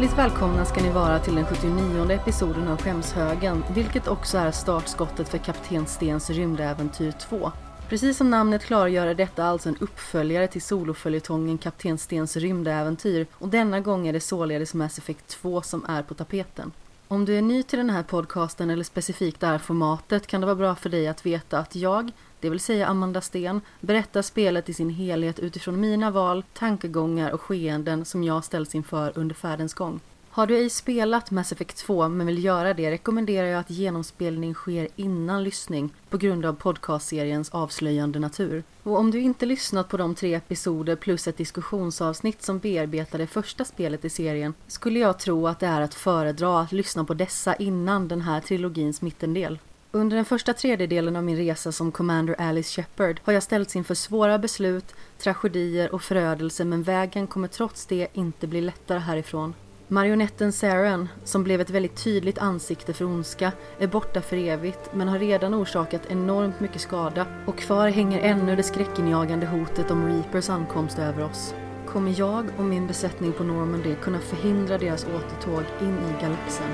Hjärtligt välkomna ska ni vara till den 79 episoden av Skämshögen, vilket också är startskottet för Kapten Stens rymdäventyr 2. Precis som namnet klargör är detta alltså en uppföljare till soloföljetongen Kapten Stens rymdäventyr och denna gång är det således Mass Effect 2 som är på tapeten. Om du är ny till den här podcasten eller specifikt det här formatet kan det vara bra för dig att veta att jag, det vill säga Amanda Sten, berättar spelet i sin helhet utifrån mina val, tankegångar och skeenden som jag ställs inför under färdens gång. Har du ej spelat Mass Effect 2 men vill göra det rekommenderar jag att genomspelning sker innan lyssning på grund av podcastseriens avslöjande natur. Och om du inte lyssnat på de tre episoder plus ett diskussionsavsnitt som bearbetar det första spelet i serien skulle jag tro att det är att föredra att lyssna på dessa innan den här trilogins mittendel. Under den första tredjedelen av min resa som Commander Alice Shepard har jag ställts inför svåra beslut, tragedier och förödelse men vägen kommer trots det inte bli lättare härifrån. Marionetten Saren, som blev ett väldigt tydligt ansikte för ondska, är borta för evigt men har redan orsakat enormt mycket skada och kvar hänger ännu det skräckinjagande hotet om Reapers ankomst över oss. Kommer jag och min besättning på Normandy kunna förhindra deras återtåg in i galaxen?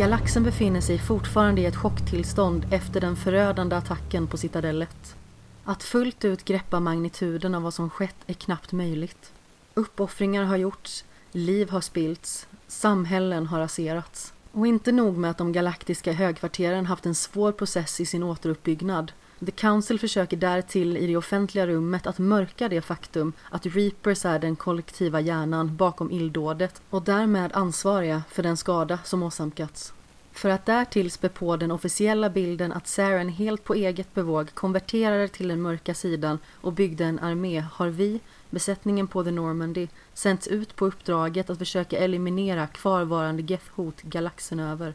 Galaxen befinner sig fortfarande i ett chocktillstånd efter den förödande attacken på Citadellet. Att fullt ut greppa magnituden av vad som skett är knappt möjligt. Uppoffringar har gjorts, liv har spillts, samhällen har raserats. Och inte nog med att de galaktiska högkvarteren haft en svår process i sin återuppbyggnad. The Council försöker därtill i det offentliga rummet att mörka det faktum att Reapers är den kollektiva hjärnan bakom illdådet och därmed ansvariga för den skada som åsamkats. För att därtill spä på den officiella bilden att Saren helt på eget bevåg konverterade till den mörka sidan och byggde en armé har vi, besättningen på The Normandy, sänts ut på uppdraget att försöka eliminera kvarvarande Geth-hot galaxen över.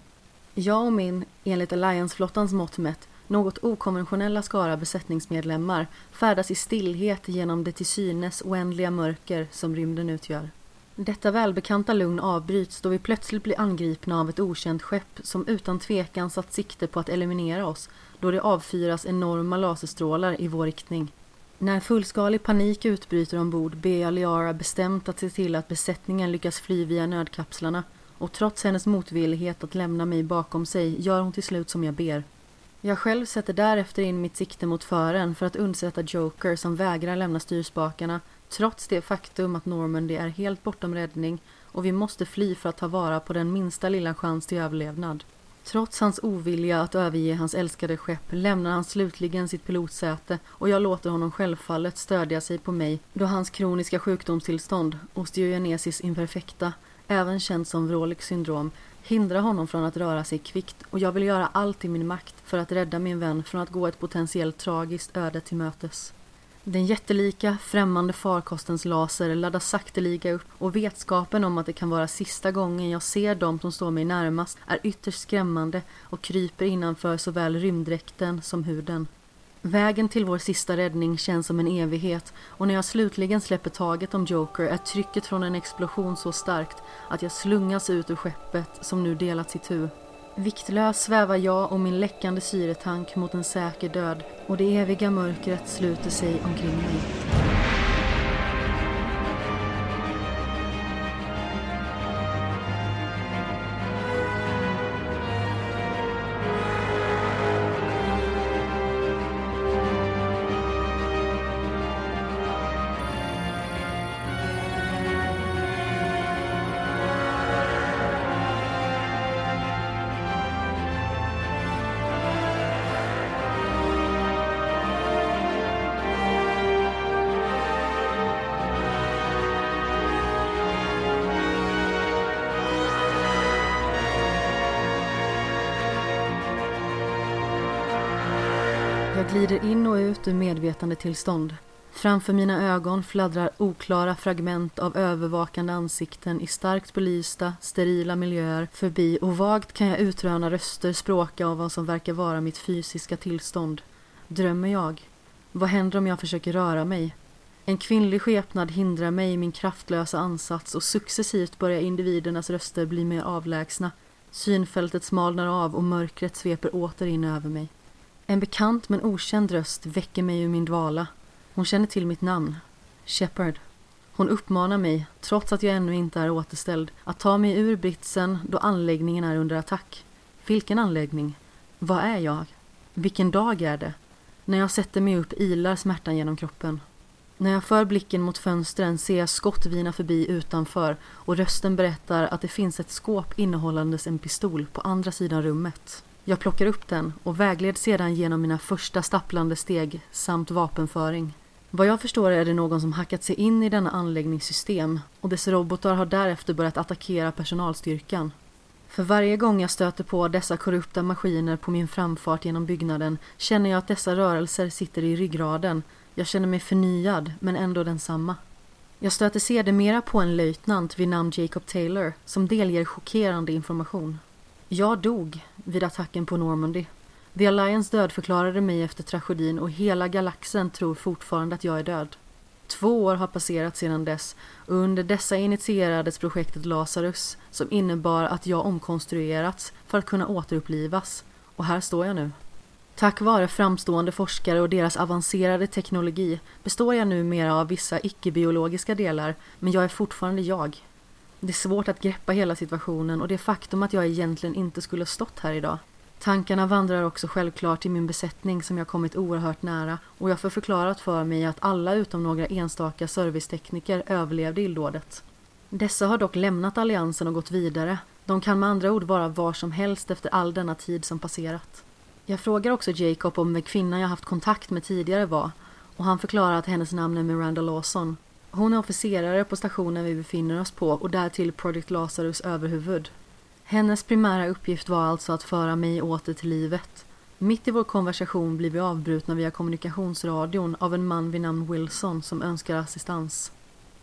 Jag och min, enligt Alliance-flottans mått mätt, något okonventionella skara besättningsmedlemmar färdas i stillhet genom det till synes oändliga mörker som rymden utgör. Detta välbekanta lugn avbryts då vi plötsligt blir angripna av ett okänt skepp som utan tvekan satt sikte på att eliminera oss då det avfyras enorma laserstrålar i vår riktning. När fullskalig panik utbryter ombord ber jag Liara bestämt att se till att besättningen lyckas fly via nödkapslarna och trots hennes motvillighet att lämna mig bakom sig gör hon till slut som jag ber. Jag själv sätter därefter in mitt sikte mot fören för att undsätta Joker som vägrar lämna styrspakarna trots det faktum att Normandy är helt bortom räddning och vi måste fly för att ta vara på den minsta lilla chans till överlevnad. Trots hans ovilja att överge hans älskade skepp lämnar han slutligen sitt pilotsäte och jag låter honom självfallet stödja sig på mig då hans kroniska sjukdomstillstånd, osteogenesis imperfecta, även känd som Vroliks syndrom, hindra honom från att röra sig kvickt och jag vill göra allt i min makt för att rädda min vän från att gå ett potentiellt tragiskt öde till mötes. Den jättelika, främmande farkostens laser laddas sakteliga upp och vetskapen om att det kan vara sista gången jag ser dem som står mig närmast är ytterst skrämmande och kryper innanför såväl rymddräkten som huden. Vägen till vår sista räddning känns som en evighet och när jag slutligen släpper taget om Joker är trycket från en explosion så starkt att jag slungas ut ur skeppet som nu delats itu. Viktlös svävar jag och min läckande syretank mot en säker död och det eviga mörkret sluter sig omkring mig. Jag glider in och ut ur medvetandetillstånd. Framför mina ögon fladdrar oklara fragment av övervakande ansikten i starkt belysta, sterila miljöer förbi och vagt kan jag utröna röster språka av vad som verkar vara mitt fysiska tillstånd. Drömmer jag? Vad händer om jag försöker röra mig? En kvinnlig skepnad hindrar mig i min kraftlösa ansats och successivt börjar individernas röster bli mer avlägsna. Synfältet smalnar av och mörkret sveper åter in över mig. En bekant men okänd röst väcker mig ur min dvala. Hon känner till mitt namn. Shepard. Hon uppmanar mig, trots att jag ännu inte är återställd, att ta mig ur britsen då anläggningen är under attack. Vilken anläggning? Vad är jag? Vilken dag är det? När jag sätter mig upp ilar smärtan genom kroppen. När jag för blicken mot fönstren ser jag skott vina förbi utanför och rösten berättar att det finns ett skåp innehållandes en pistol på andra sidan rummet. Jag plockar upp den och vägleds sedan genom mina första stapplande steg samt vapenföring. Vad jag förstår är det någon som hackat sig in i denna anläggningssystem och dess robotar har därefter börjat attackera personalstyrkan. För varje gång jag stöter på dessa korrupta maskiner på min framfart genom byggnaden känner jag att dessa rörelser sitter i ryggraden. Jag känner mig förnyad, men ändå densamma. Jag stöter sedermera på en löjtnant vid namn Jacob Taylor som delger chockerande information. Jag dog vid attacken på Normandy. The Alliance dödförklarade mig efter tragedin och hela galaxen tror fortfarande att jag är död. Två år har passerat sedan dess och under dessa initierades projektet Lazarus som innebar att jag omkonstruerats för att kunna återupplivas. Och här står jag nu. Tack vare framstående forskare och deras avancerade teknologi består jag numera av vissa icke-biologiska delar men jag är fortfarande jag. Det är svårt att greppa hela situationen och det faktum att jag egentligen inte skulle ha stått här idag. Tankarna vandrar också självklart till min besättning som jag kommit oerhört nära och jag får förklarat för mig att alla utom några enstaka servicetekniker överlevde illdådet. Dessa har dock lämnat alliansen och gått vidare. De kan med andra ord vara var som helst efter all denna tid som passerat. Jag frågar också Jacob om vem kvinnan jag haft kontakt med tidigare var och han förklarar att hennes namn är Miranda Lawson. Hon är officerare på stationen vi befinner oss på och därtill Project Lazarus överhuvud. Hennes primära uppgift var alltså att föra mig åter till livet. Mitt i vår konversation blir vi avbrutna via kommunikationsradion av en man vid namn Wilson som önskar assistans.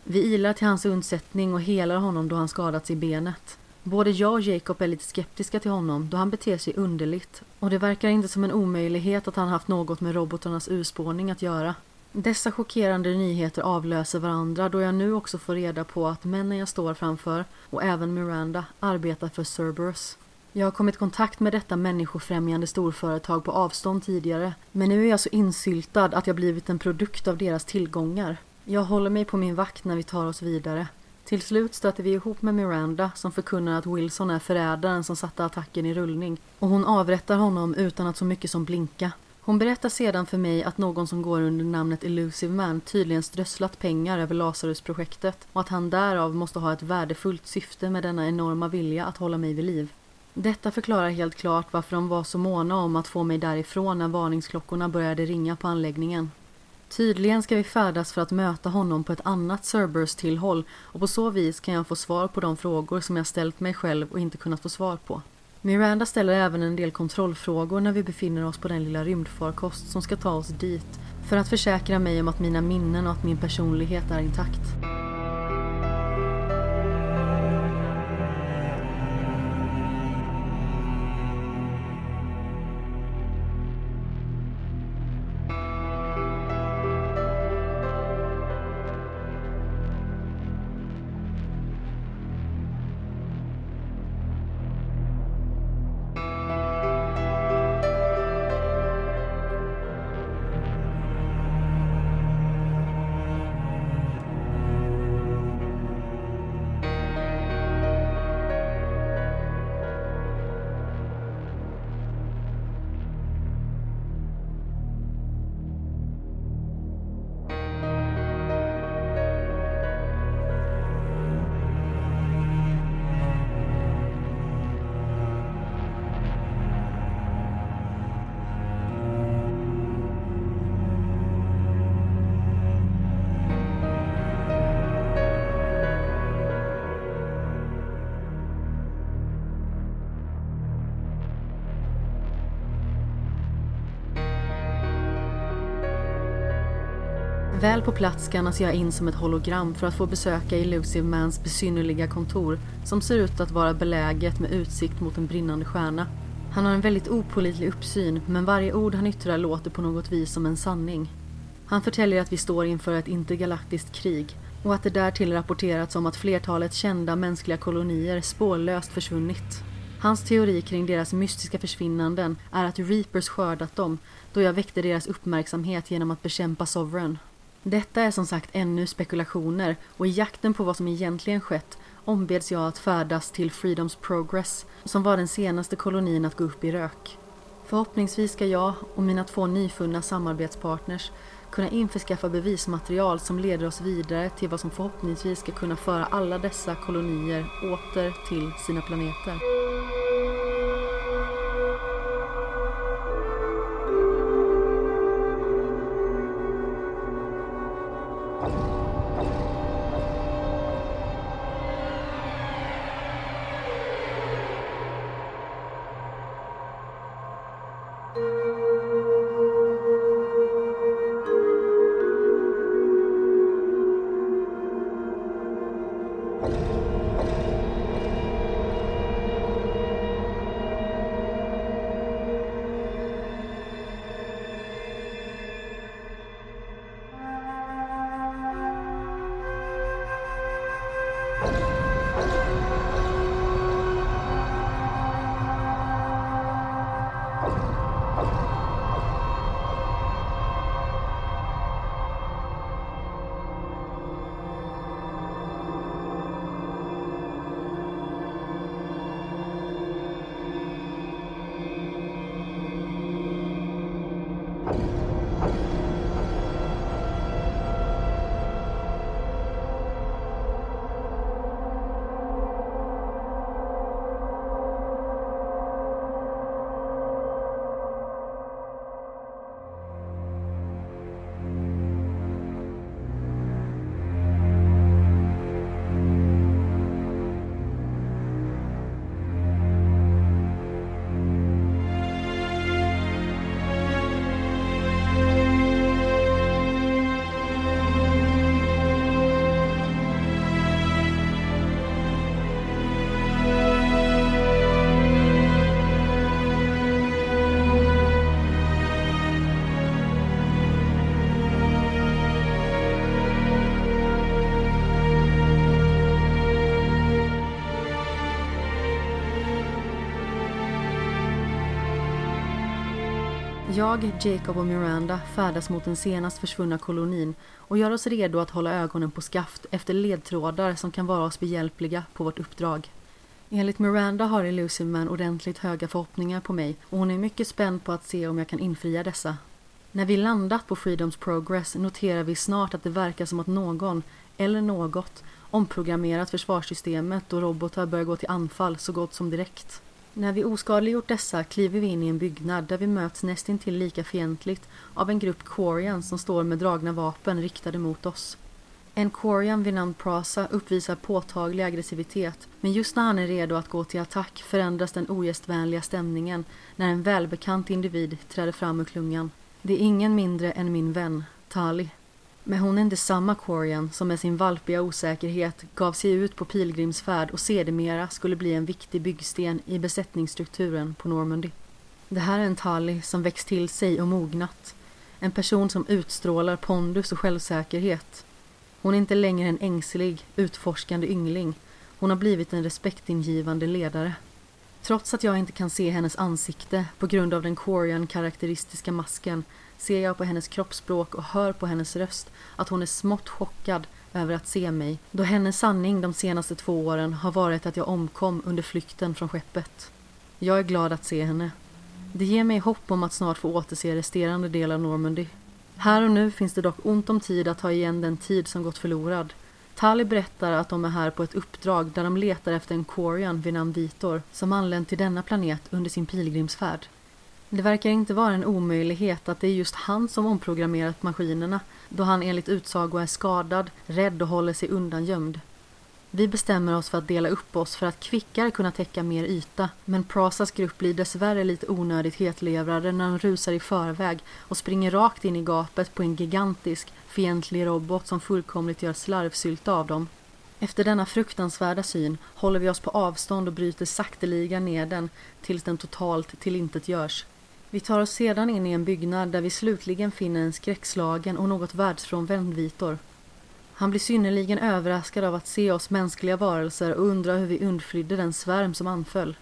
Vi ilar till hans undsättning och helar honom då han skadats i benet. Både jag och Jacob är lite skeptiska till honom då han beter sig underligt och det verkar inte som en omöjlighet att han haft något med robotarnas urspårning att göra. Dessa chockerande nyheter avlöser varandra då jag nu också får reda på att männen jag står framför, och även Miranda, arbetar för Cerberus. Jag har kommit i kontakt med detta människofrämjande storföretag på avstånd tidigare, men nu är jag så insyltad att jag blivit en produkt av deras tillgångar. Jag håller mig på min vakt när vi tar oss vidare. Till slut stöter vi ihop med Miranda som förkunnar att Wilson är förrädaren som satte attacken i rullning och hon avrättar honom utan att så mycket som blinka. Hon berättar sedan för mig att någon som går under namnet Elusive Man tydligen strösslat pengar över Lazarus-projektet och att han därav måste ha ett värdefullt syfte med denna enorma vilja att hålla mig vid liv. Detta förklarar helt klart varför de var så måna om att få mig därifrån när varningsklockorna började ringa på anläggningen. Tydligen ska vi färdas för att möta honom på ett annat Cerberus-tillhåll och på så vis kan jag få svar på de frågor som jag ställt mig själv och inte kunnat få svar på. Miranda ställer även en del kontrollfrågor när vi befinner oss på den lilla rymdfarkost som ska ta oss dit för att försäkra mig om att mina minnen och att min personlighet är intakt. Väl på plats skannas jag in som ett hologram för att få besöka Illusive Mans besynnerliga kontor som ser ut att vara beläget med utsikt mot en brinnande stjärna. Han har en väldigt opolitlig uppsyn men varje ord han yttrar låter på något vis som en sanning. Han förtäljer att vi står inför ett intergalaktiskt krig och att det därtill rapporterats om att flertalet kända mänskliga kolonier spårlöst försvunnit. Hans teori kring deras mystiska försvinnanden är att Reapers skördat dem då jag väckte deras uppmärksamhet genom att bekämpa Sovereign. Detta är som sagt ännu spekulationer och i jakten på vad som egentligen skett ombeds jag att färdas till Freedoms Progress som var den senaste kolonin att gå upp i rök. Förhoppningsvis ska jag och mina två nyfunna samarbetspartners kunna införskaffa bevismaterial som leder oss vidare till vad som förhoppningsvis ska kunna föra alla dessa kolonier åter till sina planeter. Jag, Jacob och Miranda färdas mot den senast försvunna kolonin och gör oss redo att hålla ögonen på skaft efter ledtrådar som kan vara oss behjälpliga på vårt uppdrag. Enligt Miranda har Illusive Man ordentligt höga förhoppningar på mig och hon är mycket spänd på att se om jag kan infria dessa. När vi landat på Freedoms Progress noterar vi snart att det verkar som att någon, eller något, omprogrammerat försvarssystemet och robotar börjar gå till anfall så gott som direkt. När vi oskadliggjort dessa kliver vi in i en byggnad där vi möts nästintill lika fientligt av en grupp korean som står med dragna vapen riktade mot oss. En Quarian vid namn Prasa uppvisar påtaglig aggressivitet men just när han är redo att gå till attack förändras den ogästvänliga stämningen när en välbekant individ träder fram ur klungan. Det är ingen mindre än min vän, Tali. Men hon är inte samma Corian som med sin valpiga osäkerhet gav sig ut på pilgrimsfärd och sedermera skulle bli en viktig byggsten i besättningsstrukturen på Normandy. Det här är en Tali som växt till sig och mognat. En person som utstrålar pondus och självsäkerhet. Hon är inte längre en ängslig, utforskande yngling. Hon har blivit en respektingivande ledare. Trots att jag inte kan se hennes ansikte på grund av den korean-karaktäristiska masken ser jag på hennes kroppsspråk och hör på hennes röst att hon är smått chockad över att se mig då hennes sanning de senaste två åren har varit att jag omkom under flykten från skeppet. Jag är glad att se henne. Det ger mig hopp om att snart få återse resterande del av Normandy. Här och nu finns det dock ont om tid att ta igen den tid som gått förlorad. Tali berättar att de är här på ett uppdrag där de letar efter en Quarian vid namn Vitor som anlänt till denna planet under sin pilgrimsfärd. Det verkar inte vara en omöjlighet att det är just han som omprogrammerat maskinerna då han enligt utsago är skadad, rädd och håller sig undangömd. Vi bestämmer oss för att dela upp oss för att kvickare kunna täcka mer yta men Prasas grupp blir dessvärre lite onödigt hetlevrade när de rusar i förväg och springer rakt in i gapet på en gigantisk, fientlig robot som fullkomligt gör slarvsylta av dem. Efter denna fruktansvärda syn håller vi oss på avstånd och bryter sakteliga ner den tills den totalt tillintetgörs. Vi tar oss sedan in i en byggnad där vi slutligen finner en skräckslagen och något världsfrånvänd Vitor. Han blir synnerligen överraskad av att se oss mänskliga varelser och undrar hur vi undflydde den svärm som anföll.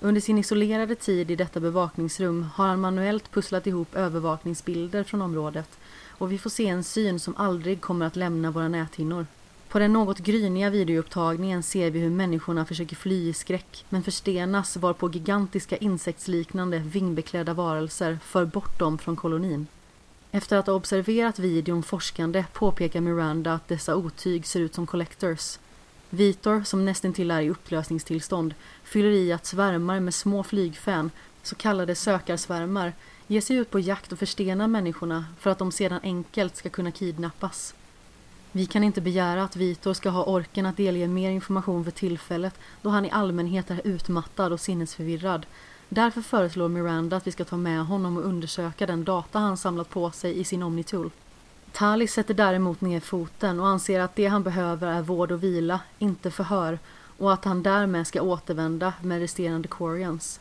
Under sin isolerade tid i detta bevakningsrum har han manuellt pusslat ihop övervakningsbilder från området och vi får se en syn som aldrig kommer att lämna våra näthinnor. På den något gryniga videoupptagningen ser vi hur människorna försöker fly i skräck men förstenas varpå gigantiska insektsliknande vingbeklädda varelser för bort dem från kolonin. Efter att ha observerat videon forskande påpekar Miranda att dessa otyg ser ut som collectors. Vitor, som nästintill är i upplösningstillstånd, fyller i att svärmar med små flygfän, så kallade sökarsvärmar, ge sig ut på jakt och förstena människorna för att de sedan enkelt ska kunna kidnappas. Vi kan inte begära att Vitor ska ha orken att delge mer information för tillfället då han i allmänhet är utmattad och sinnesförvirrad. Därför föreslår Miranda att vi ska ta med honom och undersöka den data han samlat på sig i sin Omnitool. Tali sätter däremot ner foten och anser att det han behöver är vård och vila, inte förhör och att han därmed ska återvända med resterande Corians.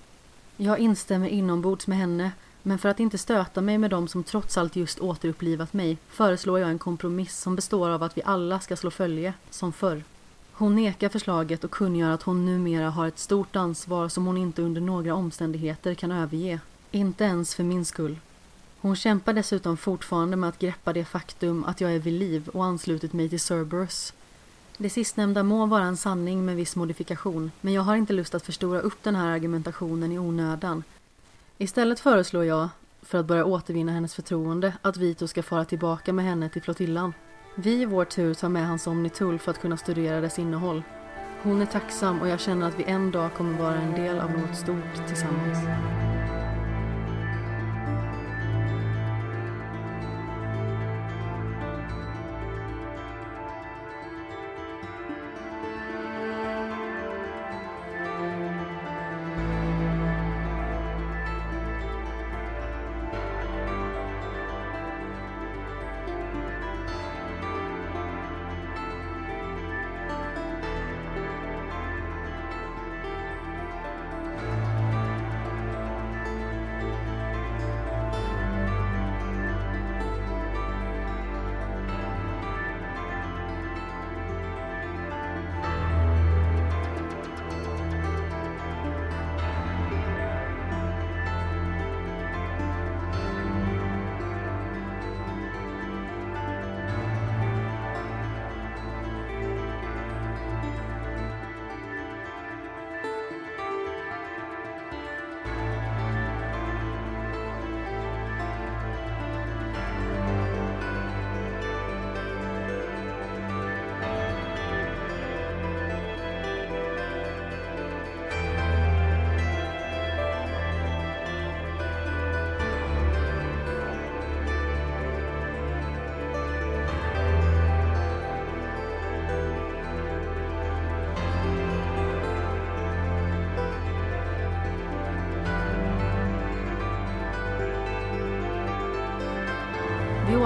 Jag instämmer inombords med henne men för att inte stöta mig med dem som trots allt just återupplivat mig föreslår jag en kompromiss som består av att vi alla ska slå följe, som förr. Hon nekar förslaget och kungör att hon numera har ett stort ansvar som hon inte under några omständigheter kan överge. Inte ens för min skull. Hon kämpar dessutom fortfarande med att greppa det faktum att jag är vid liv och anslutit mig till Cerberus. Det sistnämnda må vara en sanning med viss modifikation, men jag har inte lust att förstora upp den här argumentationen i onödan Istället föreslår jag, för att börja återvinna hennes förtroende, att Vito ska fara tillbaka med henne till flottillan. Vi i vår tur tar med hans Omnitool för att kunna studera dess innehåll. Hon är tacksam och jag känner att vi en dag kommer vara en del av något stort tillsammans.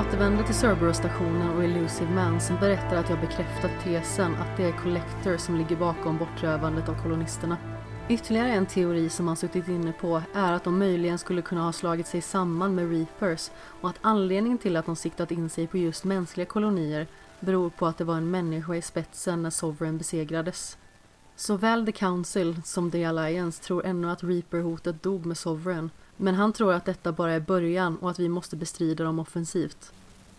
Återvänder till Cerberus-stationen och Elusive Man som berättar att jag bekräftat tesen att det är Collector som ligger bakom bortrövandet av kolonisterna. Ytterligare en teori som man suttit inne på är att de möjligen skulle kunna ha slagit sig samman med Reapers och att anledningen till att de siktat in sig på just mänskliga kolonier beror på att det var en människa i spetsen när Sovereign besegrades. Såväl The Council som The Alliance tror ännu att Reaper-hotet dog med Sovereign men han tror att detta bara är början och att vi måste bestrida dem offensivt.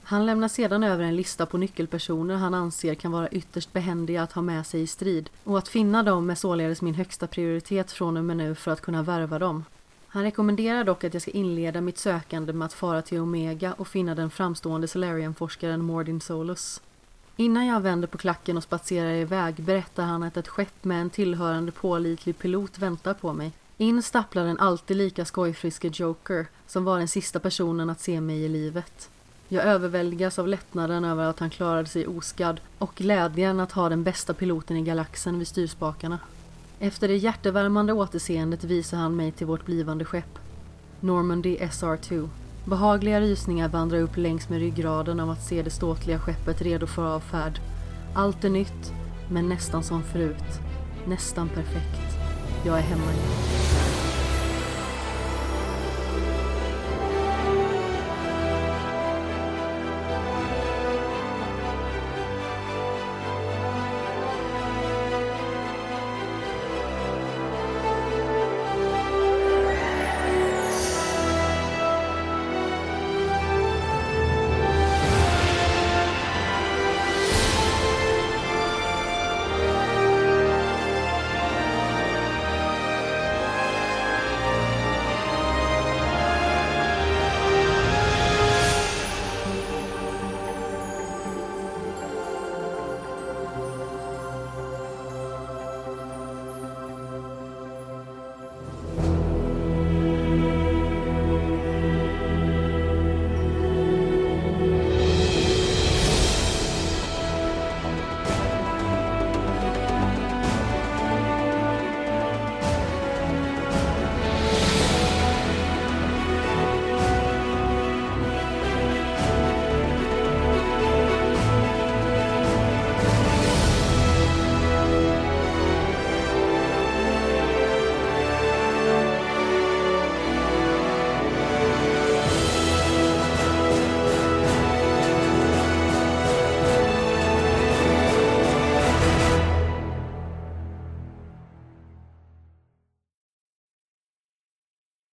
Han lämnar sedan över en lista på nyckelpersoner han anser kan vara ytterst behändiga att ha med sig i strid och att finna dem är således min högsta prioritet från och med nu för att kunna värva dem. Han rekommenderar dock att jag ska inleda mitt sökande med att fara till Omega och finna den framstående Solarian-forskaren Mordin Solus. Innan jag vänder på klacken och spatserar iväg berättar han att ett skepp med en tillhörande pålitlig pilot väntar på mig. In stapplar den alltid lika skojfriske Joker som var den sista personen att se mig i livet. Jag överväldigas av lättnaden över att han klarade sig oskadd och glädjen att ha den bästa piloten i galaxen vid styrspakarna. Efter det hjärtevärmande återseendet visar han mig till vårt blivande skepp. Normandy SR2. Behagliga rysningar vandrar upp längs med ryggraden av att se det ståtliga skeppet redo för avfärd. Allt är nytt, men nästan som förut. Nästan perfekt. Jag är hemma igen.